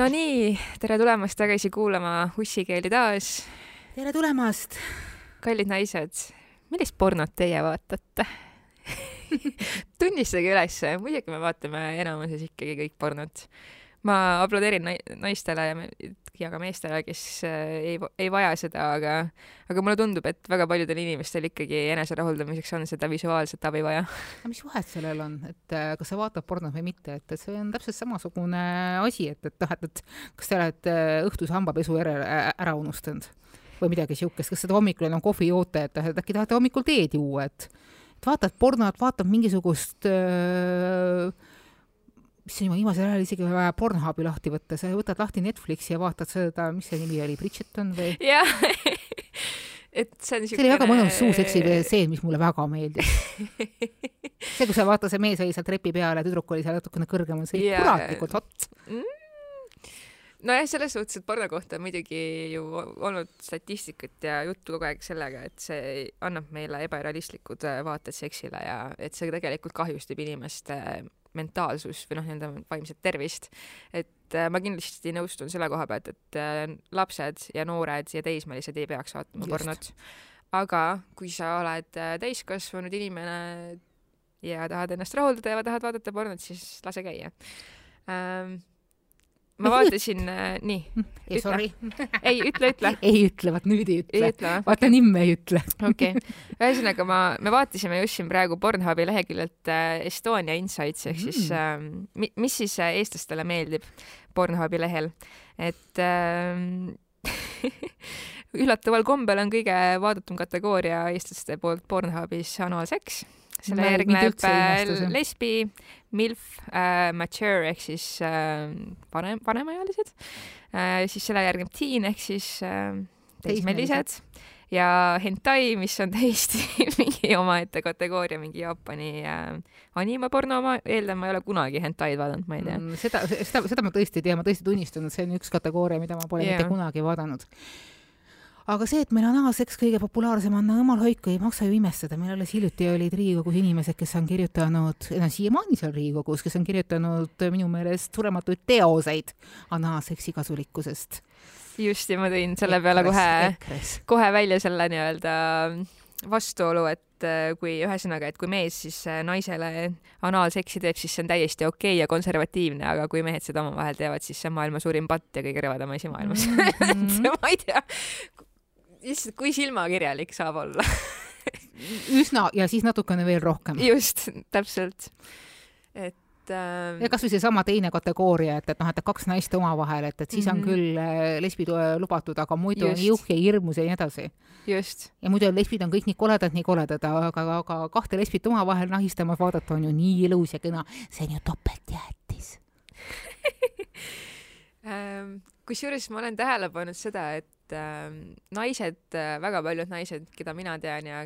no nii, tere tulemast tagasi kuulama Ussikeeli taas. tere tulemast. kallid naised, millist pornot teie vaatate tunnistage ülesse, muidugi me vaatame enamuses ikkagi kõik pornot. ma aplodeerin naistele ja, ja ka meestele, kes äh, ei, ei vaja seda, aga, aga mulle tundub, et väga paljudel inimestel ikkagi eneserahuldamiseks on seda visuaalset abi vaja. aga mis vahet sellel on, et äh, kas sa vaatad pornot või mitte, et, et see on täpselt samasugune asi, et, et noh, et, et kas sa oled äh, õhtuse hambapesu järel ära unustanud või midagi siukest, kas seda hommikul enam kohvi ei oota, et äkki tahate hommikul teed juua, et et vaatad pornot, vaatad mingisugust öö, issand jumal, viimasel ajal isegi vaja Pornhubi lahti võtta, sa võtad lahti Netflixi ja vaatad seda, mis see nimi oli, Bridgerton või? jah. Et see on niisugune see oli väga mõnus suuseksi stseen, mis mulle väga meeldis. See, kus sa vaata, see mees oli seal trepi peal ja tüdruk oli seal natukene kõrgemal, see oli kuratlikult hot. Mm. Nojah, selles suhtes, et porno kohta on muidugi ju olnud statistikat ja juttu kogu aeg sellega, et see annab meile ebarealistlikud äh, vaated seksile ja et see tegelikult kahjustab inimeste mentaalsust või noh, nende vaimset tervist. et äh, ma kindlasti nõustun selle koha pealt, et äh, lapsed ja noored ja teismelised ei peaks vaatama Just. pornot. aga kui sa oled täiskasvanud inimene ja tahad ennast rahuldada ja tahad vaadata pornot, siis lase käia ähm, ma vaatasin äh,, nii. ei, sorry. ei, ütle, ütle. ei ütle, vaat nüüd ei ütle. vaata nimme ei ütle. okei okay., ühesõnaga ma, me vaatasime just siin praegu Pornhubi leheküljelt äh, Estonia Insights ehk siis äh, mis siis äh, eestlastele meeldib Pornhubi lehel, et äh, üllataval kombel on kõige vaadatum kategooria eestlaste poolt Pornhubis anaalseks selle ma järgneb äh, lesbi, milf äh,, mature ehk siis äh, vanem, vanemaealised. Äh,, siis selle järgneb teen ehk siis äh, teismelised ja hentai, mis on täiesti mingi omaette kategooria, mingi Jaapani äh, animeporno, ma eeldan, ma ei ole kunagi hentaid vaadanud, ma ei tea. Mm,. seda, seda, seda ma tõesti ei tea, ma tõesti tunnistan, et see on üks kategooria, mida ma pole yeah. mitte kunagi vaadanud aga see, et meil on A-seks kõige populaarsem, on jumal hoidku, ei maksa ju imestada, meil alles hiljuti olid Riigikogus inimesed, kes on kirjutanud, no siiamaani seal Riigikogus, kes on kirjutanud minu meelest surematuid teoseid A-seksi kasulikkusest. just, ja ma tõin selle peale kohe, kohe välja selle nii-öelda vastuolu, et äh, kui ühesõnaga, et kui mees siis äh, naisele anaalseksi teeb, siis see on täiesti okei okay ja konservatiivne, aga kui mehed seda omavahel teevad, siis see on maailma suurim patt ja kõige rõvedam asi maailmas mm. -hmm. ma ei tea, issand, kui silmakirjalik saab olla üsna ja siis natukene veel rohkem. just, täpselt. et äh.... ja kasvõi seesama teine kategooria, et, et noh, et kaks naist omavahel, et, et siis mm -hmm. on mhm. küll äh, lesbid äh, lubatud, aga muidu just. on jõhk ja hirmus ja nii edasi. ja muidu lesbid on kõik nii koledad, nii koledad, aga, aga kahte lesbit omavahel nahistamas vaadata on ju nii ilus ja kena. see on ju topeltjäätis ähm, kusjuures ma olen tähele pannud seda, et äh, naised, äh, väga paljud naised, keda mina tean ja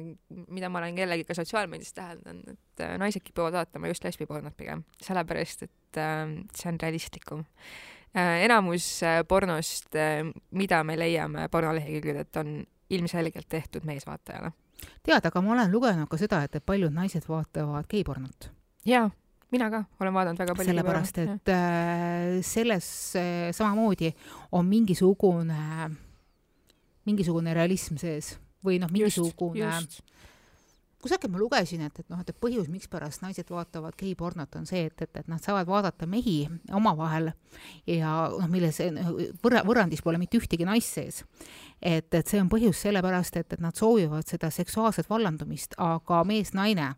mida ma olen kellegi ka sotsiaalmeedias täheldanud, et äh, naised kipuvad vaatama just lesbipornot pigem, sellepärast et äh, see on realistlikum äh,. enamus äh, pornost äh,, mida me leiame pornolehekülgedelt, on ilmselgelt tehtud meesvaatajale. tead, aga ma olen lugenud ka seda, et paljud naised vaatavad geipornot. jaa mina ka olen vaadanud väga palju. sellepärast, et äh, selles äh, samamoodi on mingisugune äh, mingisugune realism sees või noh, mingisugune kusagil ma lugesin, et, et noh, et põhjus, mikspärast naised vaatavad geipornot, on see, et, et, et nad saavad vaadata mehi omavahel ja noh, milles võrra, võrrandis pole mitte ühtegi naist sees. et, et see on põhjus sellepärast, et, et nad soovivad seda seksuaalset vallandumist, aga mees-naine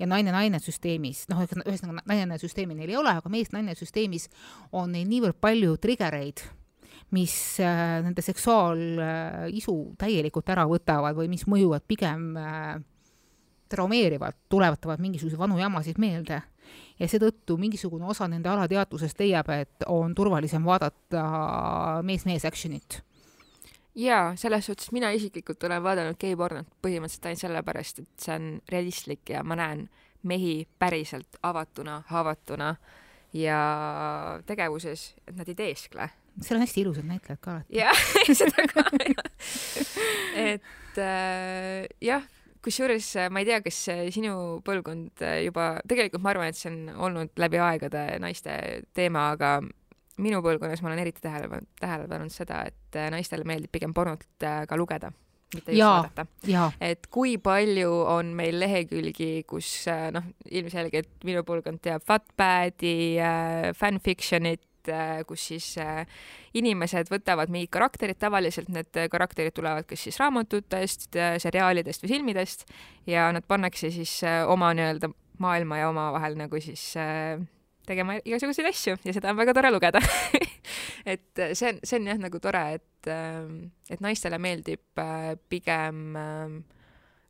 ja naine-naine süsteemis, noh, ühesõnaga naine-naine süsteemi neil ei ole, aga mees-naine süsteemis on neil niivõrd palju trigereid mis äh, nende seksuaalisu täielikult ära võtavad või mis mõjuvad pigem äh, traumeerivalt, tuletavad mingisuguseid vanu jamasid meelde ja seetõttu mingisugune osa nende alateadvusest leiab, et on turvalisem vaadata mees-mees action'it. jaa, selles suhtes mina isiklikult olen vaadanud geipornot põhimõtteliselt ainult sellepärast, et see on realistlik ja ma näen mehi päriselt avatuna, haavatuna ja tegevuses, et nad ei teeskle seal on hästi ilusad näitlejad ka alati. jah, seda ka et äh, jah, kusjuures äh, ma ei tea, kas äh, sinu põlvkond äh, juba, tegelikult ma arvan, et see on olnud läbi aegade naiste teema, aga minu põlvkonnas ma olen eriti tähele pannud, tähele pannud seda, et naistele meeldib pigem pornot ka lugeda mitte just vaadata. et kui palju on meil lehekülgi, kus noh, ilmselgelt minu põlvkond teab Wattpadi äh,, fanfiction'it kus siis äh, inimesed võtavad mingid karakterid, tavaliselt need karakterid tulevad kas siis raamatutest äh,, seriaalidest või filmidest ja nad pannakse siis äh, oma nii-öelda maailma ja omavahel nagu siis äh, tegema igasuguseid asju ja seda on väga tore lugeda et see on, see on jah nagu tore, et, et naistele meeldib äh, pigem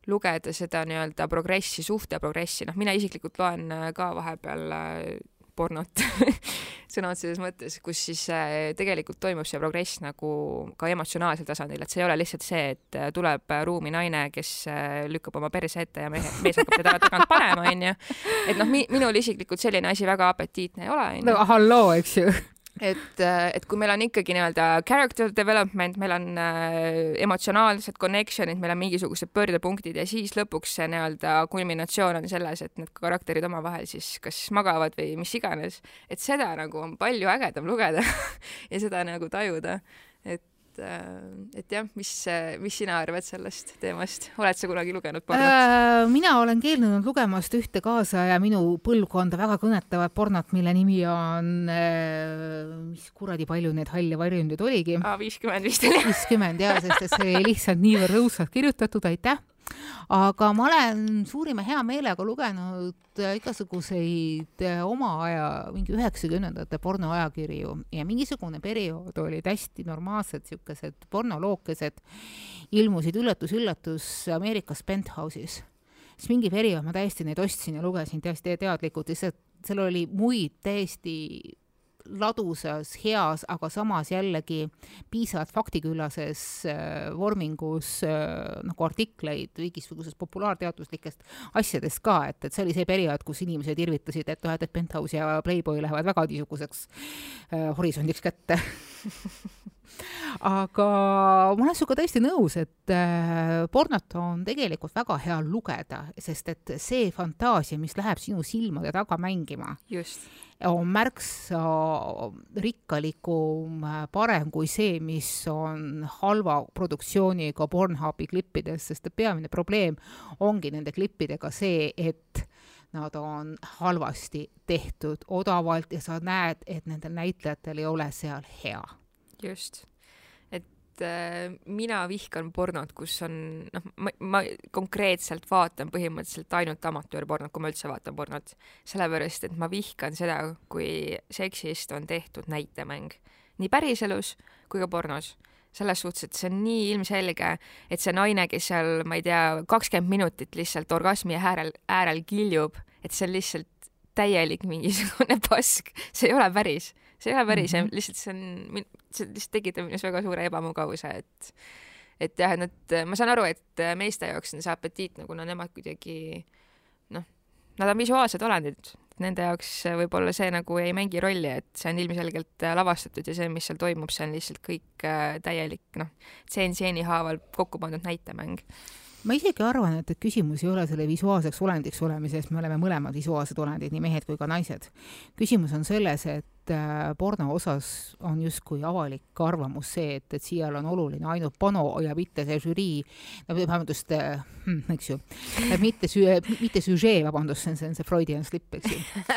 lugeda seda nii-öelda progressi, suhte progressi, noh, mina isiklikult loen äh, ka vahepeal äh, pornot sõna otseses mõttes, kus siis äh, tegelikult toimub see progress nagu ka emotsionaalsel tasandil, et see ei ole lihtsalt see, et äh, tuleb ruumi naine, kes äh, lükkab oma perse ette ja mehe, mees hakkab teda tagant panema, onju. et noh, minul isiklikult selline asi väga apetiitne ei ole, no halloo, eks ju et, äh, et kui meil on ikkagi nii-öelda character development, meil on äh, emotsionaalsed connection'id, meil on mingisugused pöördepunktid ja siis lõpuks see nii-öelda kulminatsioon on selles, et need karakterid omavahel siis kas magavad või mis iganes, et seda nagu on palju ägedam lugeda ja seda nagu tajuda, et et, äh, et jah, mis, mis sina arvad sellest teemast, oled sa kunagi lugenud pornot äh,? mina olen keeldunud lugemast ühte kaasaja minu põlvkonda väga kõnetavat pornot, mille nimi on äh,, mis kuradi palju neid halle varjundeid oligi? viiskümmend vist oli. viiskümmend jaa, sest et see oli lihtsalt niivõrd rõõmsalt kirjutatud, aitäh aga ma olen suurima heameelega lugenud äh, igasuguseid äh, oma aja, mingi üheksakümnendate pornoajakirju ja mingisugune periood olid hästi normaalsed siukesed pornolookesed, ilmusid üllatus-üllatus Ameerikas Penthouse'is. siis mingi periood ma täiesti neid ostsin ja lugesin täiesti teadlikult, lihtsalt seal oli muid täiesti ladusas, heas, aga samas jällegi piisavalt faktiküllases äh, vormingus äh, nagu artikleid mingisugusest populaarteaduslikest asjadest ka, et, et see oli see periood, kus inimesed irvitasid, et noh, et, et Penthouse ja Playboy lähevad väga niisuguseks äh, horisondiks kätte aga ma olen sinuga täiesti nõus, et äh, pornot on tegelikult väga hea lugeda, sest et see fantaasia, mis läheb sinu silmade taga mängima, on märksa rikkalikum, parem kui see, mis on halva produktsiooniga Pornhubi klippides, sest peamine probleem ongi nende klippidega see, et nad on halvasti tehtud, odavalt ja sa näed, et nendel näitlejatel ei ole seal hea just. Et äh, mina vihkan pornot, kus on noh, ma, ma konkreetselt vaatan põhimõtteliselt ainult amatöörpornot, kui ma üldse vaatan pornot, sellepärast et ma vihkan seda, kui seksist on tehtud näitemäng nii päriselus kui ka pornos. Selles suhtes, et see on nii ilmselge, et see naine, kes seal, ma ei tea, kakskümmend minutit lihtsalt orgasmi äärel, äärel kiljub, et see on lihtsalt täielik mingisugune pask, see ei ole päris see ei ole päris mm, -hmm. lihtsalt see on, see lihtsalt tekitab minus väga suure ebamugavuse, et et jah, et nad, ma saan aru, et meeste jaoks on see apetiitne, kuna nemad kuidagi noh, nad on visuaalsed olendid, nende jaoks võib-olla see nagu ei mängi rolli, et see on ilmselgelt lavastatud ja see, mis seal toimub, see on lihtsalt kõik äh, täielik noh, tseen stseeni haaval kokku pandud näitemäng ma isegi arvan, et, et küsimus ei ole selle visuaalseks olendiks olemises, me oleme mõlemad visuaalsed olendid, nii mehed kui ka naised. küsimus on selles, et äh, porno osas on justkui avalik arvamus see, et, et siia on oluline ainult pano ja mitte see žürii, no vabandust äh,, hm, eks ju, mitte sü-, mitte süžee, vabandust, see on, see on see Freudian slip, eks ju.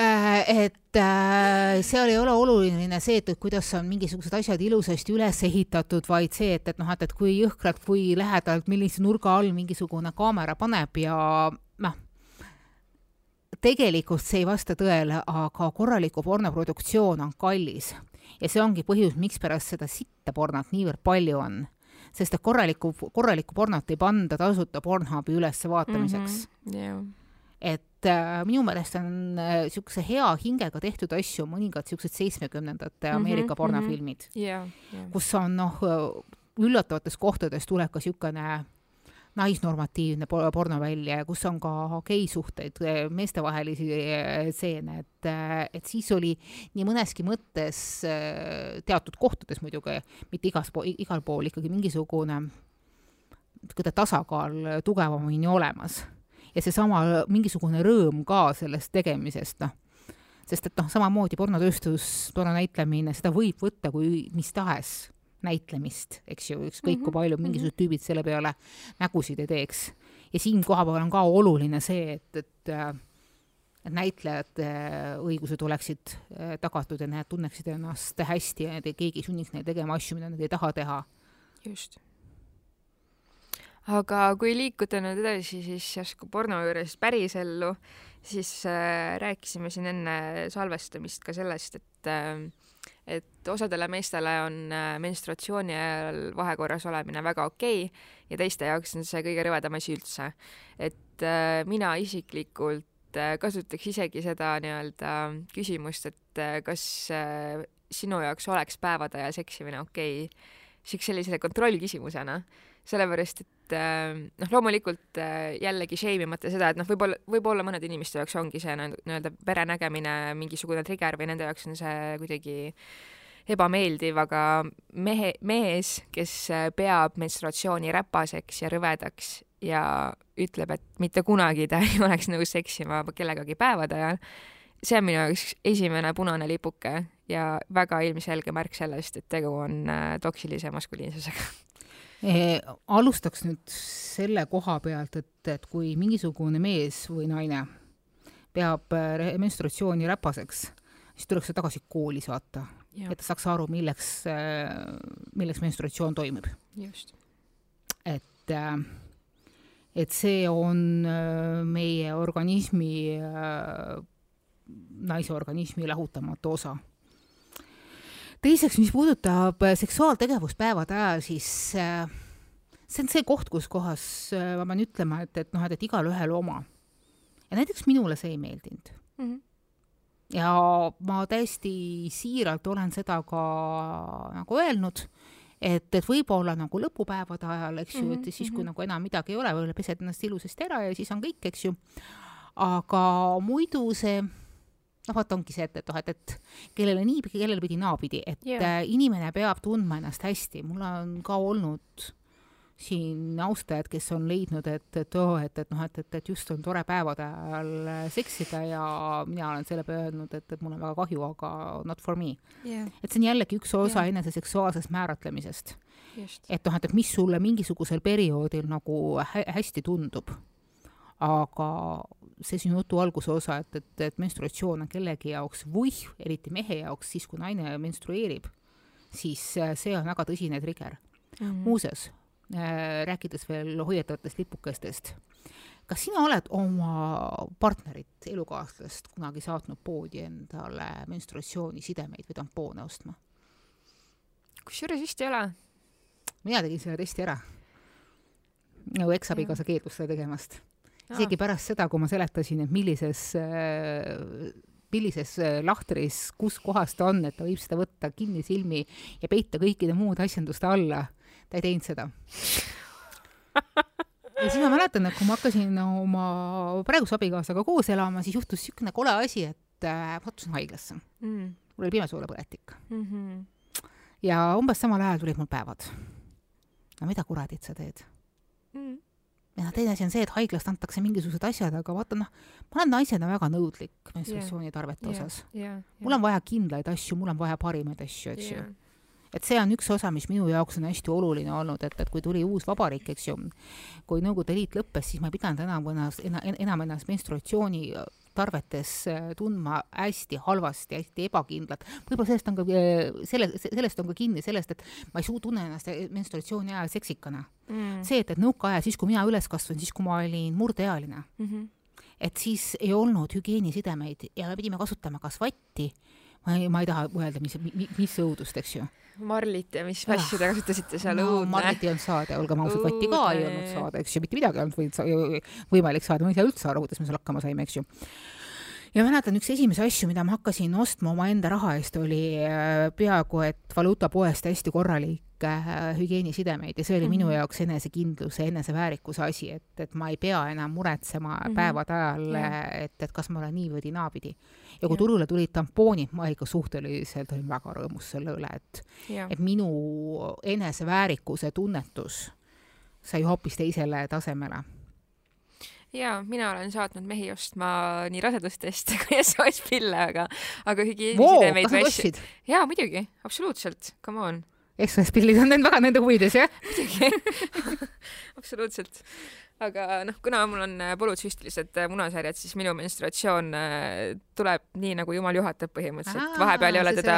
Äh, et äh, seal ei ole oluline see, et, et kuidas on mingisugused asjad ilusasti üles ehitatud, vaid see, et, et noh, et, et kui jõhkralt, kui lähedalt, millise nurga all mingisugune kaamera paneb ja tegelikult see ei vasta tõele, aga korraliku pornoproduktsioon on kallis ja see ongi põhjus, mikspärast seda sitta pornot niivõrd palju on sest et korralikku, korralikku pornot ei panda tasuta Pornhubi üles vaatamiseks mm. -hmm. Yeah. et äh, minu meelest on niisuguse äh, hea hingega tehtud asju, mõningad niisugused seitsmekümnendate mhm, Ameerika mm -hmm, pornofilmid mm, -hmm. yeah, yeah. kus on noh, üllatavates kohtades tuleb ka niisugune naisnormatiivne porno välja ja kus on ka geisuhteid, meestevahelisi stseene, et, et siis oli nii mõneski mõttes teatud kohtades muidugi, mitte igas po-, igal pool ikkagi mingisugune niisugune tasakaal tugevamini olemas. Ja seesama mingisugune rõõm ka sellest tegemisest, noh, sest et noh, samamoodi pornotööstus, pornonäitlemine, seda võib võtta kui mis tahes näitlemist, eks ju, ükskõik kui Mhm, palju mhm. mingisugused tüübid selle peale nägusid ei teeks. ja siin kohapeal on ka oluline see, et, et äh, et näitlejate õigused oleksid äh, tagatud ja nad tunneksid ennast hästi ja keegi ei sunniks neid tegema asju, mida nad ei taha teha. just. aga kui liikuda nüüd edasi, siis järsku porno juurest pärisellu, siis äh, rääkisime siin enne salvestamist ka sellest, et äh, et osadele meestele on äh, menstruatsiooni ajal vahekorras olemine väga okei okay, ja teiste jaoks on see kõige rõvedam asi üldse. et äh, mina isiklikult äh, kasutaks isegi seda nii-öelda küsimust, et kas sinu jaoks oleks päevade ajal seksimine okei okay, siukse sellise kontrollküsimusena, sellepärast et äh, noh, loomulikult äh, jällegi shame imata seda, et noh, võib-olla, võib-olla mõnede inimeste jaoks ongi see nii- nii-öelda pere nägemine mingisugune trigger või nende jaoks on see kuidagi ebameeldiv, aga mehe, mees, kes äh, peab menstruatsiooni räpaseks ja rõvedaks ja ütleb, et mitte kunagi ta ei oleks nõus seksima kellegagi päevade ajal, see on minu jaoks esimene punane lipuke ja väga ilmselge märk sellest, et tegu on toksilise maskuliinsusega. Eh, alustaks nüüd selle koha pealt, et, et kui mingisugune mees või naine peab äh, menstruatsiooni räpaseks, siis tuleks ta tagasi kooli saata, et ta saaks aru, milleks, milleks menstruatsioon toimib. just. et, et see on meie organismi, naise organismi lahutamatu osa teiseks, mis puudutab äh, seksuaaltegevust päevade ajal, siis äh, see on see koht, kus kohas äh, ma pean ütlema, et, et noh, et, et igalühel oma. ja näiteks minule see ei meeldinud Mm -hmm. ja ma täiesti siiralt olen seda ka nagu öelnud, et, et võib-olla nagu lõpupäevade ajal, eks ju, et siis, kui Mhm. nagu enam midagi ei ole, võib-olla pesed ennast ilusasti ära ja siis on kõik, eks ju. aga muidu see noh, vaata ongi see, et, et noh, et, et kellele nii, kellele pidi naapidi, et yeah. inimene peab tundma ennast hästi, mul on ka olnud siin austajad, kes on leidnud, et, et oo oh,, et, et noh, et, et, et just on tore päevade ajal seksida ja mina olen selle peale öelnud, et, et mul on väga kahju, aga not for me. Yeah, et see on jällegi üks osa Jah. enese seksuaalsest määratlemisest. et noh, et, et mis sulle mingisugusel perioodil nagu hä hästi tundub. aga see sinu jutu alguse osa, et, et, et menstruatsioon on kellegi jaoks või eriti mehe jaoks, siis kui naine menstrueerib, siis äh, see on väga tõsine trigger Mm -hmm. muuseas äh,, rääkides veel hoiatavatest lipukestest, kas sina oled oma partnerit, elukaaslast kunagi saatnud poodi endale menstruatsioonisidemeid või tampoone ostma? kusjuures vist ei ole. mina tegin selle testi ära. nagu eksabikaasa keeldus seda tegemast. Isegi pärast seda, kui ma seletasin, et millises äh, millises äh, lahtris, kus kohas ta on, et ta võib seda võtta kinnisilmi ja peita kõikide muude asjanduste alla, ta ei teinud seda. ja siis ma mäletan, et kui ma hakkasin oma praeguse abikaasaga koos elama, siis juhtus niisugune kole asi, et äh, sattusin haiglasse. mm. mul oli pimesoolapõletik mm. -hmm. ja umbes samal ajal tulid mul päevad. no mida kuradit sa teed? Mm. Ja teine asi on see, et haiglast antakse mingisugused asjad, aga vaata noh, ma olen naisena väga nõudlik menstruatsioonitarvete Yeah. osas. Yeah, mul on vaja kindlaid asju, mul on vaja parimaid asju, eks ju yeah. et see on üks osa, mis minu jaoks on hästi oluline olnud, et, et kui tuli uus vabariik, eks ju, kui Nõukogude Liit lõppes, siis ma ei pidanud enam ennast, enam ennast menstruatsiooni tarvetes äh, tundma hästi halvasti, hästi ebakindlalt. võib-olla sellest on ka, selle, sellest on ka kinni, sellest, et ma ei suu-, tunne ennast menstruatsiooni ajal seksikana Mm. see, et, et nõukaajal, siis kui mina üles kasvasin, siis kui ma olin murdeealine, Mm -hmm. et siis ei olnud hügieenisidemeid ja me pidime kasutama kas vatti, ma ei, ma ei taha mõelda, mis, mis õudust, eks ju. marlit ja mis Ah. asju te kasutasite seal no, õudne. marlit ei olnud saada, olgem ausad, vatti ka ei olnud saada, eks ju, mitte midagi ei olnud võimalik saada, ma ei saa üldse aru, kuidas me seal hakkama saime, eks ju ja mäletan, üks esimesi asju, mida ma hakkasin ostma omaenda raha eest, oli äh, peaaegu et valuutapoest hästi korralik äh, hügieenisidemeid ja see oli mm -hmm. minu Mhm. jaoks enesekindluse, eneseväärikuse asi, et, et ma ei pea enam muretsema mm. -hmm. päevade ajal Jah. et, et kas ma olen nii või naapidi. ja kui Jah. turule tulid tampoonid, ma ikka suhteliselt olin väga rõõmus selle üle, et, ja, et minu eneseväärikuse tunnetus sai hoopis teisele tasemele ja mina olen saatnud mehi ostma nii rasedusteste kui SOS-pille, aga, aga hügieenisidemeid wow, või asju. jaa, muidugi, absoluutselt, come on. SOS-pillid on väga nende huvides, jah? muidugi absoluutselt aga noh, kuna mul on äh, polütsüstilised äh, munasarjad, siis minu menstruatsioon äh, tuleb nii, nagu jumal juhatab põhimõtteliselt. vahepeal ei ole teda,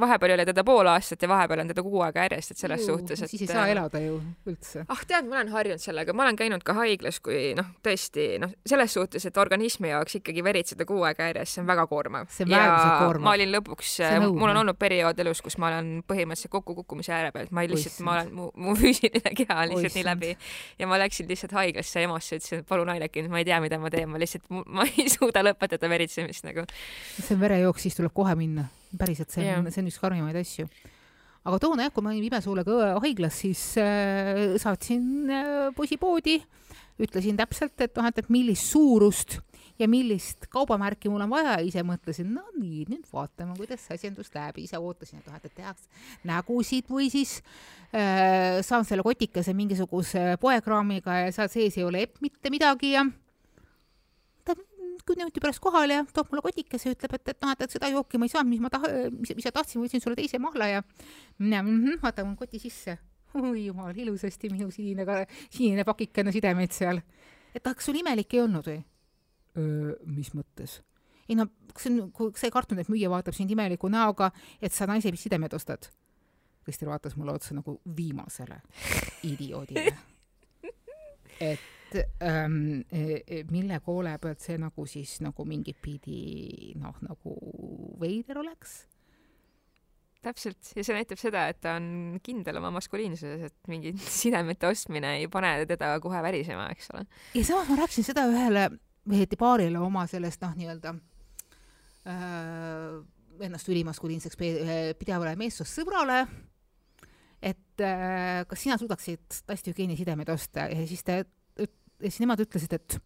vahepeal ei ole teda pool aastat ja vahepeal on teda kuu aega järjest, et selles Juu, suhtes, et siis ei saa elada ju üldse. ah, tead, ma olen harjunud sellega, ma olen käinud ka haiglas, kui noh, tõesti noh, selles suhtes, et organismi jaoks ikkagi veritseda kuu aega järjest, see on väga koormav. äärmiselt koormav. ma olin lõpuks, mul on olnud periood elus, kus ma olen põhimõtteliselt kokkukukkumise ääre peal, ma ei lihtsalt, ma olen, mu, mu füüsiline keha on lihtsalt Oissand. nii läbi ja ma läksin lihtsalt haiglasse EMO-sse ja ütlesin, et palun aidake mind, ma ei tea, mida ma teen, ma lihtsalt, ma ei suuda lõpetada veritsemist nagu. see on verejooks, siis tuleb kohe minna. päriselt, see on, see on üks karmimaid asju. aga toona jah, kui ma olin pimesuulega haiglas, siis äh, saatsin äh, poisi poodi, ütlesin täpselt, et noh, et millist suurust ja millist kaubamärki mul on vaja, ise mõtlesin, no nii, nüüd vaatame, kuidas see asjandus läheb, ise ootasin, et noh, et tehakse nägusid või siis äh, saan selle kotikese mingisuguse poekraamiga ja seal sees ei ole epp mitte midagi ja ta kümne minuti pärast kohale ja toob mulle kotikese, ütleb, et, et noh, et, et seda jooki ma ei saanud, mis ma taha-, mis, mis sa tahtsid, ma võtsin sulle teise mahla ja mina mm -hmm, vaatan mu koti sisse. oi jumal, ilusasti minu sinine, sinine pakikene sidemeid seal. et kas sul imelik ei olnud või? Mis mõttes? ei no, see on, kui sa ei kartnud, et müüja vaatab sind imeliku näoga, et sa naise sidemed ostad. Krister vaatas mulle otsa nagu viimasele idioodile. et ähm, e, e, mille poole pealt see nagu siis nagu mingit pidi noh, nagu veider oleks täpselt, ja see näitab seda, et ta on kindel oma maskuliinsuses, et mingi sidemete ostmine ei pane teda kohe värisema, eks ole. ja samas ma rääkisin seda ühele veeti paarile oma sellest noh, nii-öelda äh, ennast ülimaskuliinseks pidevale meessoost sõbrale, et äh, kas sina suudaksid tasthügieenisidemeid osta? Ja siis ja siis nemad ütlesid, et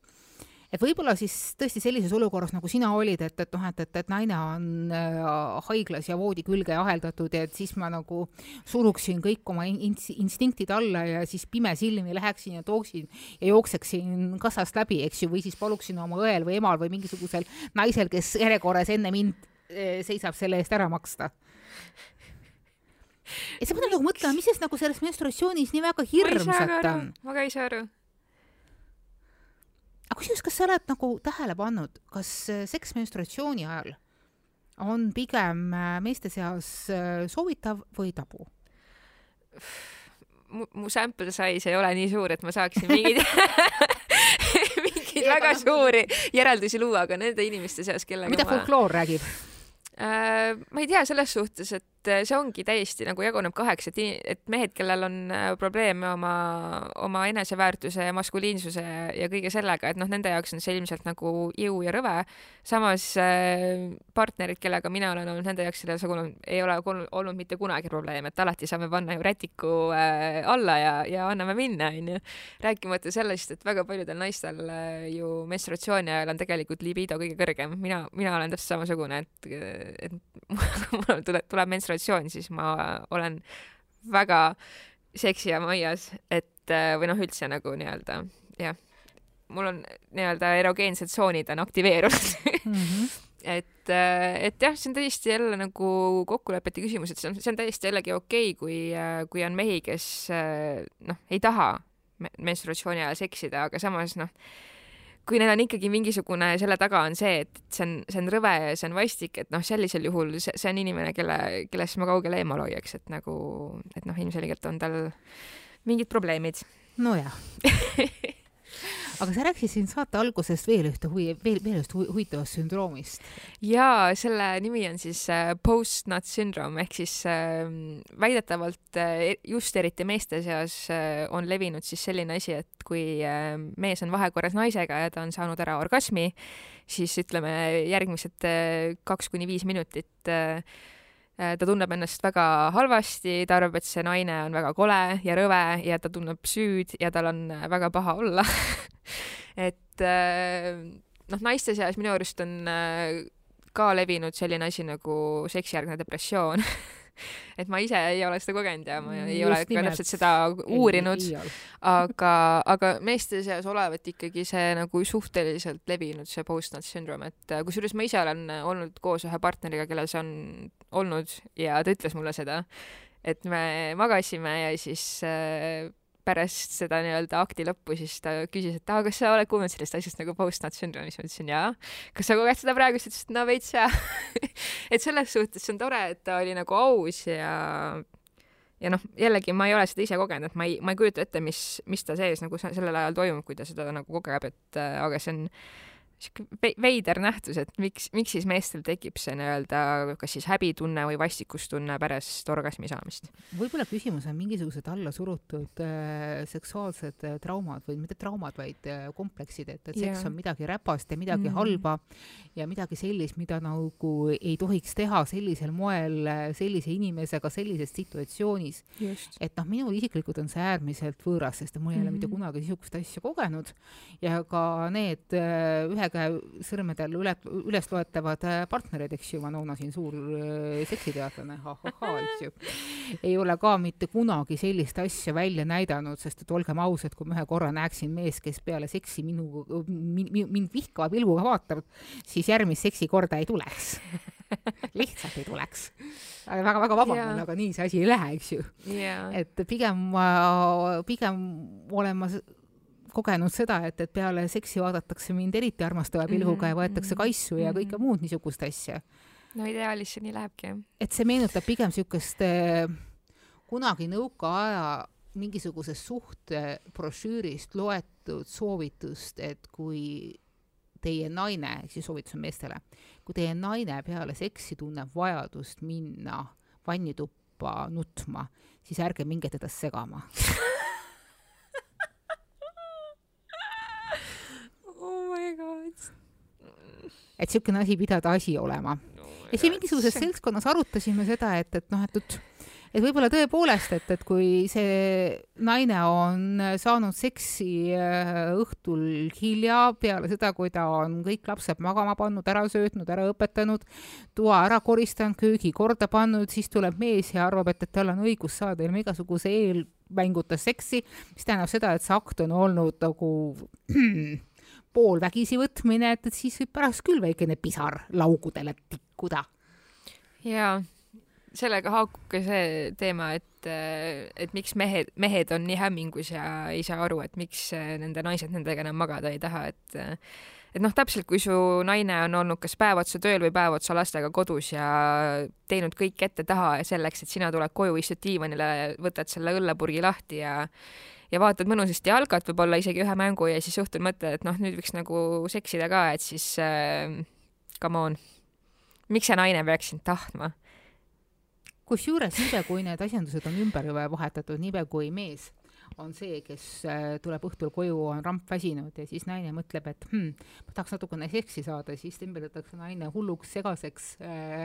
et võib-olla siis tõesti sellises olukorras, nagu sina olid, et, et noh, et, et, et naine on äh, haiglas ja voodi külge aheldatud ja et siis ma nagu suruksin kõik oma ins instinktid alla ja siis pimesilmi läheksin ja tooksin ja jookseksin kassast läbi, eks ju, või siis paluksin oma õel või emal või mingisugusel naisel, kes järjekorras enne mind äh, seisab, selle eest ära maksta. Ja sa pead nagu mõtlema, mis sest nagu selles menstruatsioonis nii väga hirmsat on. ma ka ei saa aru aga kusjuures, kas sa oled nagu tähele pannud, kas äh, seks menstruatsiooni ajal on pigem äh, meeste seas äh, soovitav või tabu? mu, mu sample size ei ole nii suur, et ma saaksin mingeid mingeid väga suuri järeldusi luua, aga nende inimeste seas, kellega mida ma... folkloor räägib? ma ei tea, selles suhtes, et et äh, see ongi täiesti nagu jaguneb kaheks, et, et mehed, kellel on äh, probleeme oma, oma eneseväärtuse ja maskuliinsuse ja kõige sellega, et noh, nende jaoks on see ilmselt nagu jõu ja rõve. samas äh, partnerid, kellega mina olen olnud, nende jaoks sellesugune ei ole olnud mitte kunagi probleem, et alati saame panna ju rätiku alla ja, ja anname minna, onju. rääkimata sellest, et väga paljudel naistel ju menstruatsiooni ajal on tegelikult libido kõige kõrgem. mina, mina olen täpselt samasugune, et, et mul tuleb, tuleb menstruatsioon menstruatsioon, siis ma olen väga seksi ja maias, et äh, või noh, üldse nagu nii-öelda jah, mul on nii-öelda erogeensed tsoonid on aktiveerunud mm. -hmm. et, äh, et jah, see on täiesti jälle nagu kokkulepete küsimus, et see on, see on täiesti jällegi okei okay,, kui, äh, kui on mehi, kes noh, ei taha menstruatsiooni ajal seksida, aga samas noh, kui neil on ikkagi mingisugune, selle taga on see, et see on, see on rõve ja see on vastik, et noh, sellisel juhul see, see on inimene, kelle, kellest ma kaugele eemal hoiaks, et nagu, et noh, ilmselgelt on tal mingid probleemid. nojah aga sa rääkisid siin saate alguses veel ühte huvi, veel, veel ühest huvitavast sündroomist. jaa, selle nimi on siis äh, post-nut syndrome ehk siis äh, väidetavalt just eriti meeste seas äh, on levinud siis selline asi, et kui äh, mees on vahekorras naisega ja ta on saanud ära orgasmi, siis ütleme järgmised kaks kuni viis minutit äh ta tunneb ennast väga halvasti, ta arvab, et see naine on väga kole ja rõve ja ta tunneb süüd ja tal on äh, väga paha olla et äh, noh, naiste seas minu arust on äh, ka levinud selline asi nagu seksijärgne depressioon et ma ise ei ole seda kogenud ja ma ei Just ole ka täpselt seda uurinud, aga, aga meeste seas olevat ikkagi see nagu suhteliselt levinud, see post-nut syndrome, et äh, kusjuures ma ise olen olnud koos ühe partneriga, kellel see on olnud ja ta ütles mulle seda, et me magasime ja siis äh, pärast seda nii-öelda akti lõppu siis ta küsis, et aa, kas sa oled kuulnud sellest asjast nagu post-nut syndrome, siis ma ütlesin jaa. kas sa koged seda praegu, siis ta ütles, et no veits jaa. Et selles suhtes see on tore, et ta oli nagu aus ja ja noh, jällegi ma ei ole seda ise kogenud, et ma ei, ma ei kujuta ette, mis, mis ta sees nagu sellel ajal toimub, kui ta seda nagu kogeb, et aga see on sihuke veider nähtus, et miks, miks siis meestel tekib see nii-öelda kas siis häbitunne või vastikustunne pärast orgasmi saamist? võib-olla küsimus on mingisugused allasurutud äh, seksuaalsed äh, traumad või mitte traumad, vaid äh, kompleksid, et, et seks yeah. on midagi räpast ja midagi mm. halba ja midagi sellist, mida nagu ei tohiks teha sellisel moel äh, sellise inimesega sellises situatsioonis. et noh, minul isiklikult on see äärmiselt võõras, sest mul ei ole mm mitte kunagi niisugust asja kogenud ja ka need äh, ühe käe sõrmedel üle, üles loetavad äh, partnerid, eks ju, Manona siin suur äh, seksiteadlane, ahahhaa, eks ju, ei ole ka mitte kunagi sellist asja välja näidanud, sest et olgem ausad, kui ma ühe korra näeksin meest, kes peale seksi minu, mind, vihkava pilguga vaatab, siis järgmist seksikorda ei tuleks. Lihtsalt ei tuleks. väga-väga vabandan aga nii see asi ei lähe, eks ju. Et pigem, pigem olen ma kogenud seda, et, et peale seksi vaadatakse mind eriti armastava pilguga ja võetakse kaisu ja kõike muud niisugust asja. no ideaalis see nii lähebki, et see meenutab pigem niisugust äh, kunagi nõukaaja mingisugusest suhtebrošüürist loetud soovitust, et kui teie naine, siis soovitus on meestele, kui teie naine peale seksi tunneb vajadust minna vannituppa nutma, siis ärge minge teda segama et niisugune asi pidada asi olema no,. ja siin mingisuguses seltskonnas arutasime seda, et, et noh, et, et et võib-olla tõepoolest, et, et kui see naine on saanud seksi äh, õhtul hilja, peale seda, kui ta on kõik lapsed magama pannud, ära söötnud, ära õpetanud, toa ära koristanud, köögi korda pannud, siis tuleb mees ja arvab, et, et tal on õigus saada ilma igasuguse eelmänguta seksi, mis tähendab seda, et see akt on olnud nagu poolvägisi võtmine, et, et siis võib pärast küll väikene pisar laugudele tikkuda. jaa, sellega haakub ka see teema, et, et miks mehed, mehed on nii hämmingus ja ei saa aru, et miks nende naised nendega enam magada ei taha, et et noh, täpselt kui su naine on olnud kas päev otsa tööl või päev otsa lastega kodus ja teinud kõik ette-taha selleks, et sina tuled koju, istud diivanile, võtad selle õllepurgi lahti ja ja vaatad mõnusasti jalgat, võib-olla isegi ühe mängu ja siis õhtul mõtled, et noh, nüüd võiks nagu seksida ka, et siis äh, come on. miks see naine peaks sind tahtma? kusjuures niipea, kui need asjandused on ümber vahetatud, niipea kui mees on see, kes äh, tuleb õhtul koju, on rampväsinud ja siis naine mõtleb, et hmm, ma tahaks natukene seksi saada, siis tembeldatakse naine hulluks, segaseks äh,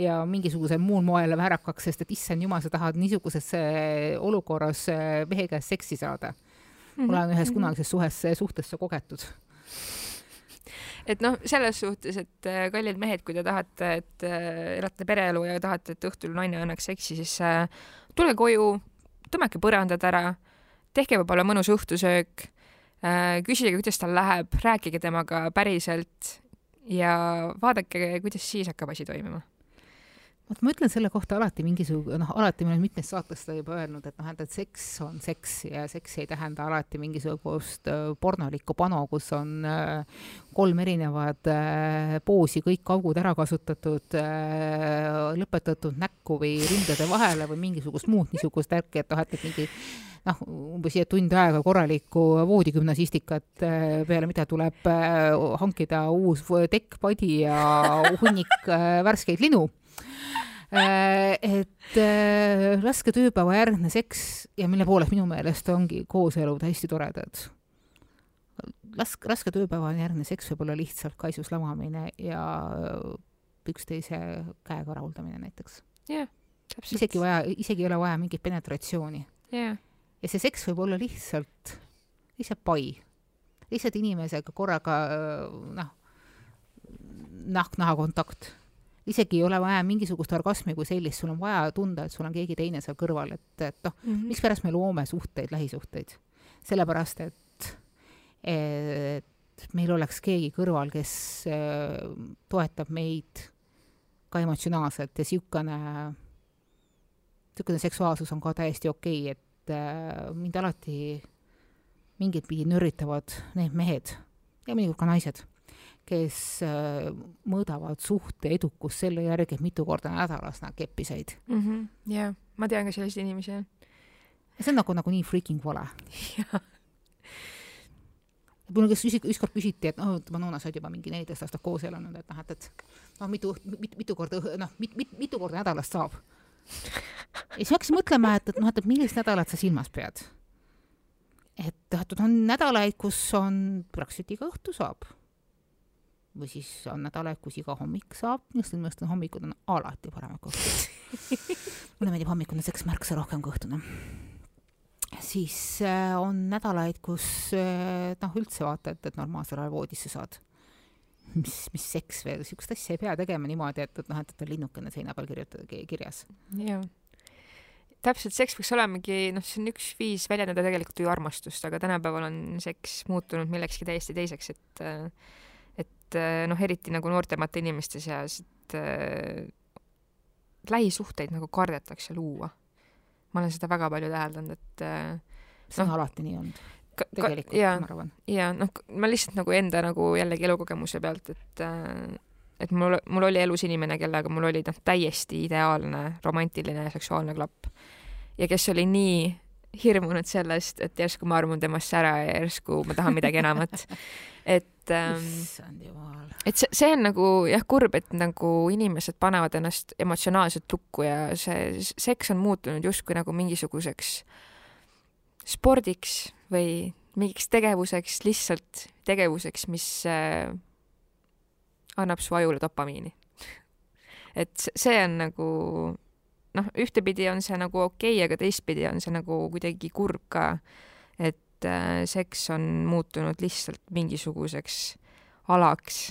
ja mingisugusel muul moel väärakaks, sest et issand jumal, sa tahad niisuguses äh, olukorras mehe käest seksi saada mm. -hmm. olen ühes mhm. kunagises suhes, suhtesse kogetud et noh, selles suhtes, et kallid mehed, kui te tahate, et elate pereelu ja tahate, et õhtul naine annaks seksi, siis tulge koju, tõmmake põrandad ära tehke võib-olla mõnus õhtusöök, äh, küsige, kuidas tal läheb, rääkige temaga päriselt ja vaadake, kuidas siis hakkab asi toimima vot ma ütlen selle kohta alati mingisugune, noh, alati ma olen mitmes saates seda juba öelnud, et noh, et, et seks on seks ja seks ei tähenda alati mingisugust äh, pornolikku pano, kus on äh, kolm erinevat äh, poosi, kõik augud ära kasutatud lõpetatud näkku või rindade vahele või mingisugust muud niisugust värki, et noh, et, et mingi noh, umbes tund aega korralikku voodigümnastikat, äh, peale mida tuleb hankida uus tekk, padi ja hunnik värskeid linu et raske tööpäeva järgne seks ja mille poolest minu meelest ongi kooselud hästi toredad. Lask-, raske tööpäeva järgne seks võib olla lihtsalt kaisus lamamine ja üksteise käega rahuldamine näiteks. jah yeah,, täpselt. isegi vaja, isegi ei ole vaja mingit penetratsiooni. yeah ja see seks võib olla lihtsalt, lihtsalt pai. lihtsalt inimesega korraga noh, nahk-naha kontakt. Isegi ei ole vaja mingisugust orgasmi kui sellist, sul on vaja tunda, et sul on keegi teine seal kõrval, et, et noh mm -hmm., mikspärast me loome suhteid, lähisuhteid. sellepärast, et, et meil oleks keegi kõrval, kes äh, toetab meid ka emotsionaalselt ja niisugune, niisugune seksuaalsus on ka täiesti okei okay,, et äh, mind alati mingit pidi nörritavad need mehed ja mõnikord ka naised kes äh, mõõdavad suhte edukust selle järgi, et mitu korda nädalas nad keppi said mm. -hmm. jah, ma tean ka selliseid inimesi, see on nagu, nagu nii freaking vale. mul kes ükskord küsiti, et noh, ütleme, Noona, sa oled juba mingi neliteist aastat koos elanud, et noh, et, et noh, mitu, mitu, mitu korda, noh, mit, mit, mitu korda nädalas saab. ja siis hakkasin mõtlema, et, et noh, et, et millist nädalat sa silmas pead. et teatud on nädalaid, kus on praktiliselt iga õhtu saab või siis on nädalaid, kus iga hommik saab, just minu arust hommikud on alati paremad kui õhtud mulle meeldib hommikune seks märksa rohkem kui õhtune. siis äh, on nädalaid, kus äh, noh, üldse vaata, et, et normaalsel ajal voodisse saad. mis, mis seks veel, niisugust asja ei pea tegema niimoodi, et, et noh, et, et on linnukene seina peal kirjutada kirjas. jah täpselt, seks võiks olemegi, noh, see on üks viis väljendada tegelikult ju armastust, aga tänapäeval on seks muutunud millekski täiesti teiseks, et äh, et eh, noh, eriti nagu noortemate inimeste seas, et äh, lähisuhteid nagu kardetakse luua. ma olen seda väga palju täheldanud, et äh, see on no, alati nii olnud. tegelikult, ma arvan. ja noh, ma lihtsalt nagu enda nagu jällegi elukogemuse pealt, et äh, et mul, mul oli elus inimene, kellega mul oli noh, täiesti ideaalne romantiline seksuaalne klapp. ja kes oli nii hirmunud sellest, et järsku ma armun temast ära ja järsku ma tahan midagi enamat. et ähm,. et see, see on nagu jah, kurb, et nagu inimesed panevad ennast emotsionaalselt lukku ja see seks on muutunud justkui nagu mingisuguseks spordiks või mingiks tegevuseks, lihtsalt tegevuseks, mis äh, annab su ajule dopamiini et see on nagu noh, ühtepidi on see nagu okei okay,, aga teistpidi on see nagu kuidagi kurb ka, et äh, seks on muutunud lihtsalt mingisuguseks alaks,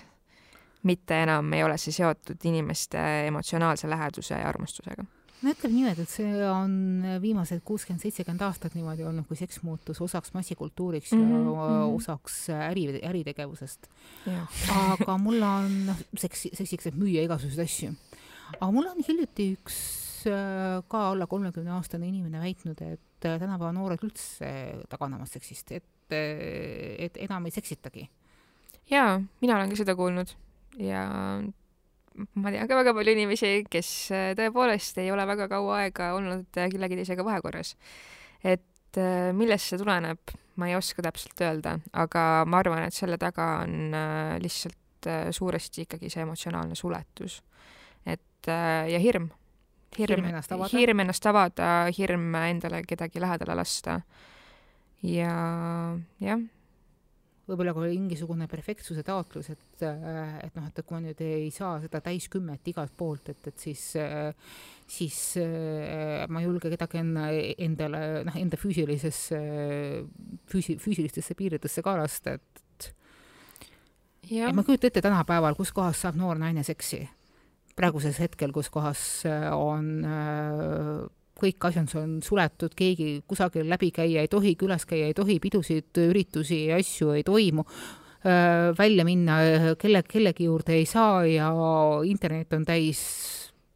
mitte enam ei ole see seotud inimeste emotsionaalse läheduse ja armastusega no ütleme niimoodi, et see on viimased kuuskümmend, seitsekümmend aastat niimoodi olnud, kui seks muutus osaks massikultuuriks mm -hmm. ja mhm. osaks äri, äritegevusest. aga mul on, noh, seks, seksiks, et müüa igasuguseid asju. aga mul on hiljuti üks ka alla kolmekümne aastane inimene väitnud, et äh, tänapäeva noored üldse taganevad seksist, et, et enam ei seksitagi jaa, mina olen ka seda kuulnud ja ma tean ka väga palju inimesi, kes äh, tõepoolest ei ole väga kaua aega olnud äh, kellegi teisega vahekorras. et äh, millest see tuleneb, ma ei oska täpselt öelda, aga ma arvan, et selle taga on lihtsalt suuresti ikkagi see emotsionaalne suletus. et ja hirm. Hirm, hirm ennast avada, hirm endale kedagi lähedale lasta. ja jah võib-olla ka mingisugune perfektsuse taotlus, et, äh, et noh, et kui ma nüüd ei saa seda täiskümmet igalt poolt, et, et siis, äh, siis äh, ma ei julge kedagi enne, endale, noh, enda füüsilisesse, füüsi-, füüsilistesse piiridesse ka lasta, et ja. et ma ei kujuta ette tänapäeval, kus kohas saab noor naine seksi. Praeguses hetkel, kus kohas on äh, kõik asjad on suletud, keegi kusagil läbi käia ei tohi, külas käia ei tohi, pidusid, üritusi ja asju ei toimu, välja minna kelle, kellegi juurde ei saa ja internet on täis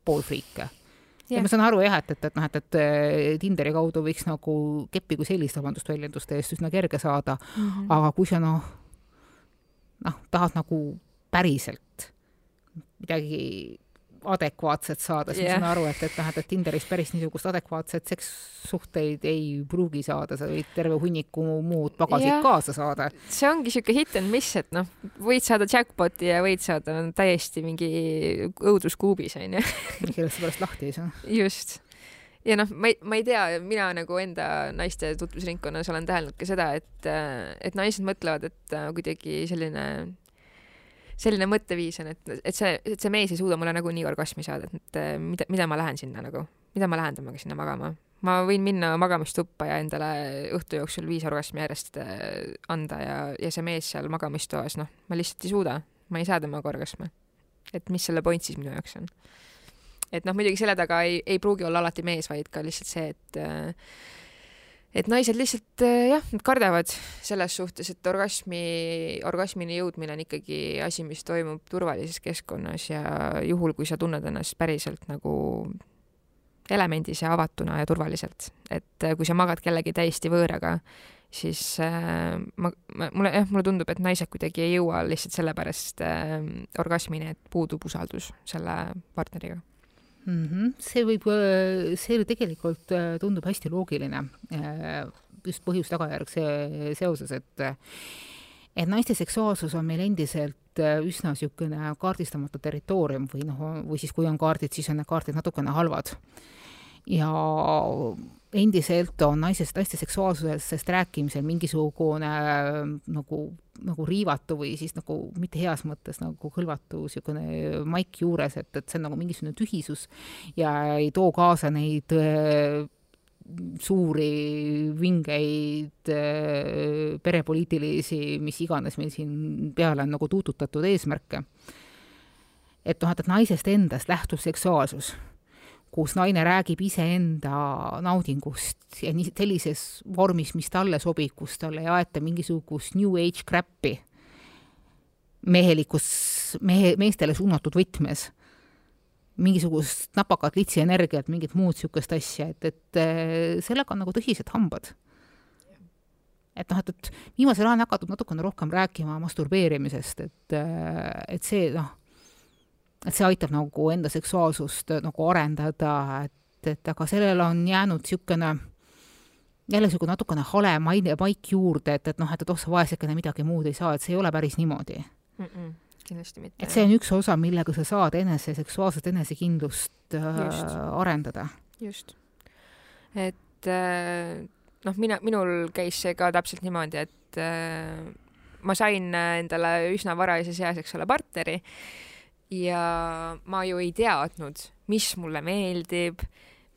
poolfriike. ja ma saan aru jah, et, et, et noh, et, et Tinderi kaudu võiks nagu keppi kui sellist, vabandust väljenduste eest, üsna kerge saada mm, -hmm. aga kui sa noh, noh, tahad nagu päriselt midagi adekvaatset saada, siis yeah. ma saan aru, et, et noh, et, Tinderis päris niisugust adekvaatset sekssuhteid ei pruugi saada, sa võid terve hunniku muud pagasit yeah. kaasa saada. see ongi siuke hit and miss, et noh, võid saada jackpot'i ja võid saada täiesti mingi õuduskuubis onju kellest sa pärast lahti ei saa. just ja noh, ma ei, ma ei tea, mina nagu enda naiste tutvusringkonnas olen täheldanud ka seda, et, et naised mõtlevad, et kuidagi selline selline mõtteviis on, et, et see, et see mees ei suuda mulle nagunii orgasmi saada, et mida, mida ma lähen sinna nagu, mida ma lähen temaga sinna magama. ma võin minna magamistuppa ja endale õhtu jooksul viis orgasmi järjest äh, anda ja, ja see mees seal magamistoas, noh, ma lihtsalt ei suuda, ma ei saa temaga orgasme. et mis selle point siis minu jaoks on. et noh, muidugi selle taga ei, ei pruugi olla alati mees, vaid ka lihtsalt see, et äh, et naised lihtsalt äh, jah, nad kardavad selles suhtes, et orgasmi, orgasmini jõudmine on ikkagi asi, mis toimub turvalises keskkonnas ja juhul, kui sa tunned ennast päriselt nagu elemendis ja avatuna ja turvaliselt, et äh, kui sa magad kellegi täiesti võõraga, siis äh, ma, ma, mulle jah, mulle tundub, et naised kuidagi ei jõua lihtsalt sellepärast äh, orgasmini, et puudub usaldus selle partneriga mm. -hmm. see võib, äh, see tegelikult äh, tundub hästi loogiline, äh, just põhjus-tagajärg seoses, et et naiste seksuaalsus on meil endiselt üsna niisugune kaardistamata territoorium või noh, või siis kui on kaardid, siis on need kaardid natukene halvad. ja endiselt on naisest, naiste seksuaalsusest rääkimisel mingisugune nagu, nagu riivatu või siis nagu mitte heas mõttes nagu kõlvatu niisugune maik juures, et, et see on nagu mingisugune tühisus ja ei too kaasa neid äh, suuri vingeid äh, perepoliitilisi, mis iganes meil siin peale on nagu tuututatud eesmärke. et noh, et, et naisest endast lähtub seksuaalsus kus naine räägib iseenda naudingust ja nii sellises vormis, mis talle sobib, kus talle ei aeta mingisugust new age crap'i mehelikus, mehe, meestele suunatud võtmes, mingisugust napakat litsienergiat, mingit muud niisugust asja, et, et äh, sellega on nagu tõsised hambad. et noh, et, et viimasel ajal on hakatud natukene rohkem rääkima masturbeerimisest, et, äh, et see noh, et see aitab nagu enda seksuaalsust äh, nagu arendada, et, et aga sellele on jäänud niisugune jälle niisugune natukene hale maine, maik juurde, et, et noh, et, et oh sa vaesekene midagi muud ei saa, et see ei ole päris niimoodi mm. -mm, kindlasti mitte. et see on üks osa, millega sa saad enese, seksuaalset enesekindlust äh, arendada. just. et äh, noh, mina, minul käis see ka täpselt niimoodi, et äh, ma sain endale üsna varajases eas, eks ole, partneri ja ma ju ei teadnud, mis mulle meeldib,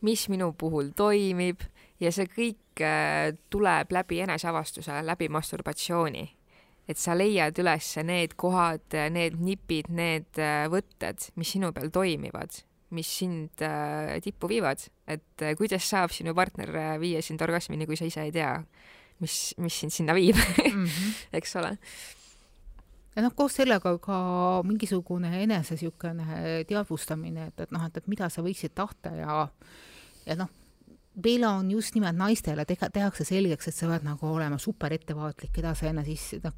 mis minu puhul toimib ja see kõik äh, tuleb läbi eneseavastuse, läbi masturbatsiooni. et sa leiad üles need kohad, need nipid, need äh, võtted, mis sinu peal toimivad, mis sind äh, tippu viivad, et kuidas saab sinu partner viia sind orgasmini, kui sa ise ei tea, mis, mis sind sinna viib mm, -hmm. eks ole ja noh, koos sellega ka mingisugune enese niisugune teadvustamine, et, et noh, et, et mida sa võiksid tahta ja ja noh, meil on just nimelt naistele teha, tehakse selgeks, et sa pead nagu olema super ettevaatlik, keda sa enne siis noh,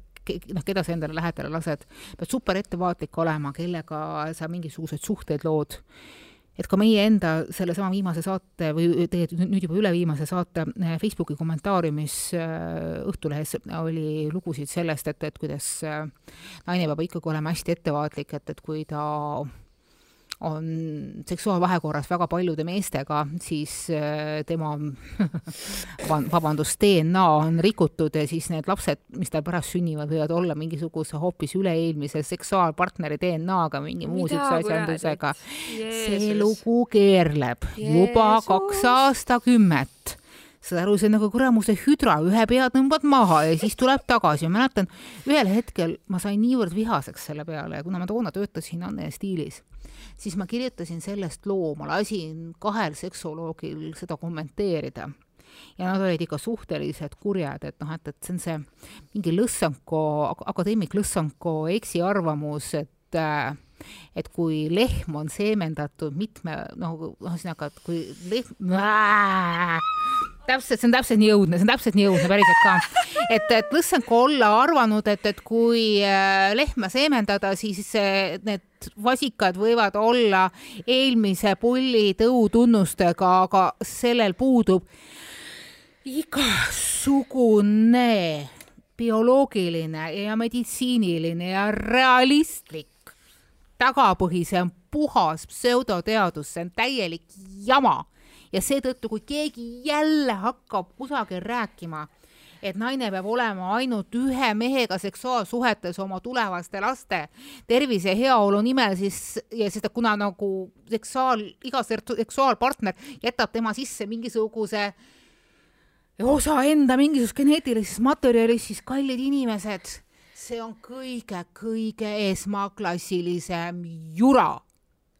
noh, keda sa endale lähedale lased, pead super ettevaatlik olema, kellega sa mingisuguseid suhteid lood et ka meie enda sellesama viimase saate või tegelikult nüüd juba üleviimase saate eh, Facebooki kommentaariumis eh, Õhtulehes oli lugusid sellest, et, et kuidas eh, naine peab ikkagi olema hästi ettevaatlik, et, et kui ta on seksuaalvahekorras väga paljude meestega, siis äh, tema vabandust, DNA on rikutud ja siis need lapsed, mis tal pärast sünnivad, võivad olla mingisuguse hoopis üle-eelmise seksuaalpartneri DNA-ga, mingi muu siukse asjandusega. see lugu keerleb Jeesus. juba kaks aastakümmet saad aru, see on nagu kuramuse hüdra, ühe pea tõmbad maha ja siis tuleb tagasi. ma mäletan, ühel hetkel ma sain niivõrd vihaseks selle peale ja kuna ma toona töötasin Anne stiilis, siis ma kirjutasin sellest loo, ma lasin kahel seksoloogil seda kommenteerida ja nad olid ikka suhteliselt kurjad, et noh, et, et see on see mingi Lõssanko, akadeemik Lõssanko eksiarvamus, et äh, et kui lehm on seemendatud mitme, noh, ühesõnaga, et kui lehm täpselt, see on täpselt nii õudne, see on täpselt nii õudne päriselt ka. et, et Lõssenko olla arvanud, et, et kui äh, lehma seemendada, siis äh, need vasikad võivad olla eelmise pulli tõutunnustega, aga sellel puudub igasugune bioloogiline ja meditsiiniline ja realistlik tagapõhi, see on puhas pseudoteadus, see on täielik jama. Ja seetõttu, kui keegi jälle hakkab kusagil rääkima, et naine peab olema ainult ühe mehega seksuaalsuhetes oma tulevaste laste tervise ja heaolu nimel, siis ja sest kuna nagu seksuaal, iga seksuaalpartner jätab tema sisse mingisuguse osa enda mingisugusest geneetilisest materjalist, siis kallid inimesed, see on kõige-kõige esmaklassilisem jura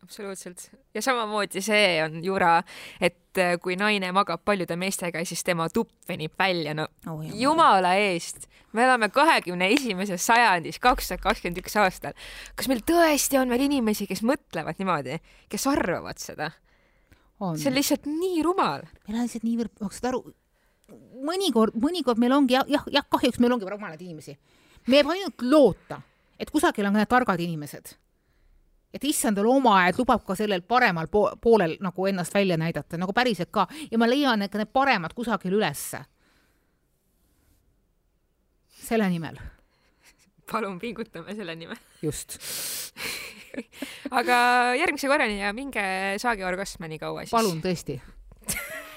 absoluutselt. ja samamoodi see on jura, et äh, kui naine magab paljude meestega, siis tema tupp venib välja, no oh, jumala eest, me elame kahekümne esimeses sajandis, kaks tuhat kakskümmend üks aastal. kas meil tõesti on veel inimesi, kes mõtlevad niimoodi, kes arvavad seda? see on lihtsalt nii rumal. meil on lihtsalt niivõrd, ma saad aru, mõnikord, mõnikord meil ongi jah, jah, jah, kahjuks meil ongi rumalad inimesi. me jääb ainult loota, et kusagil on need targad inimesed et issandal oma, et lubab ka sellel paremal po poolel nagu ennast välja näidata, nagu päriselt ka ja ma leian ka need paremad kusagil ülesse. selle nimel. palun pingutame selle nimel. just aga järgmise korrani ja minge saage orgasme nii kaua siis. palun tõesti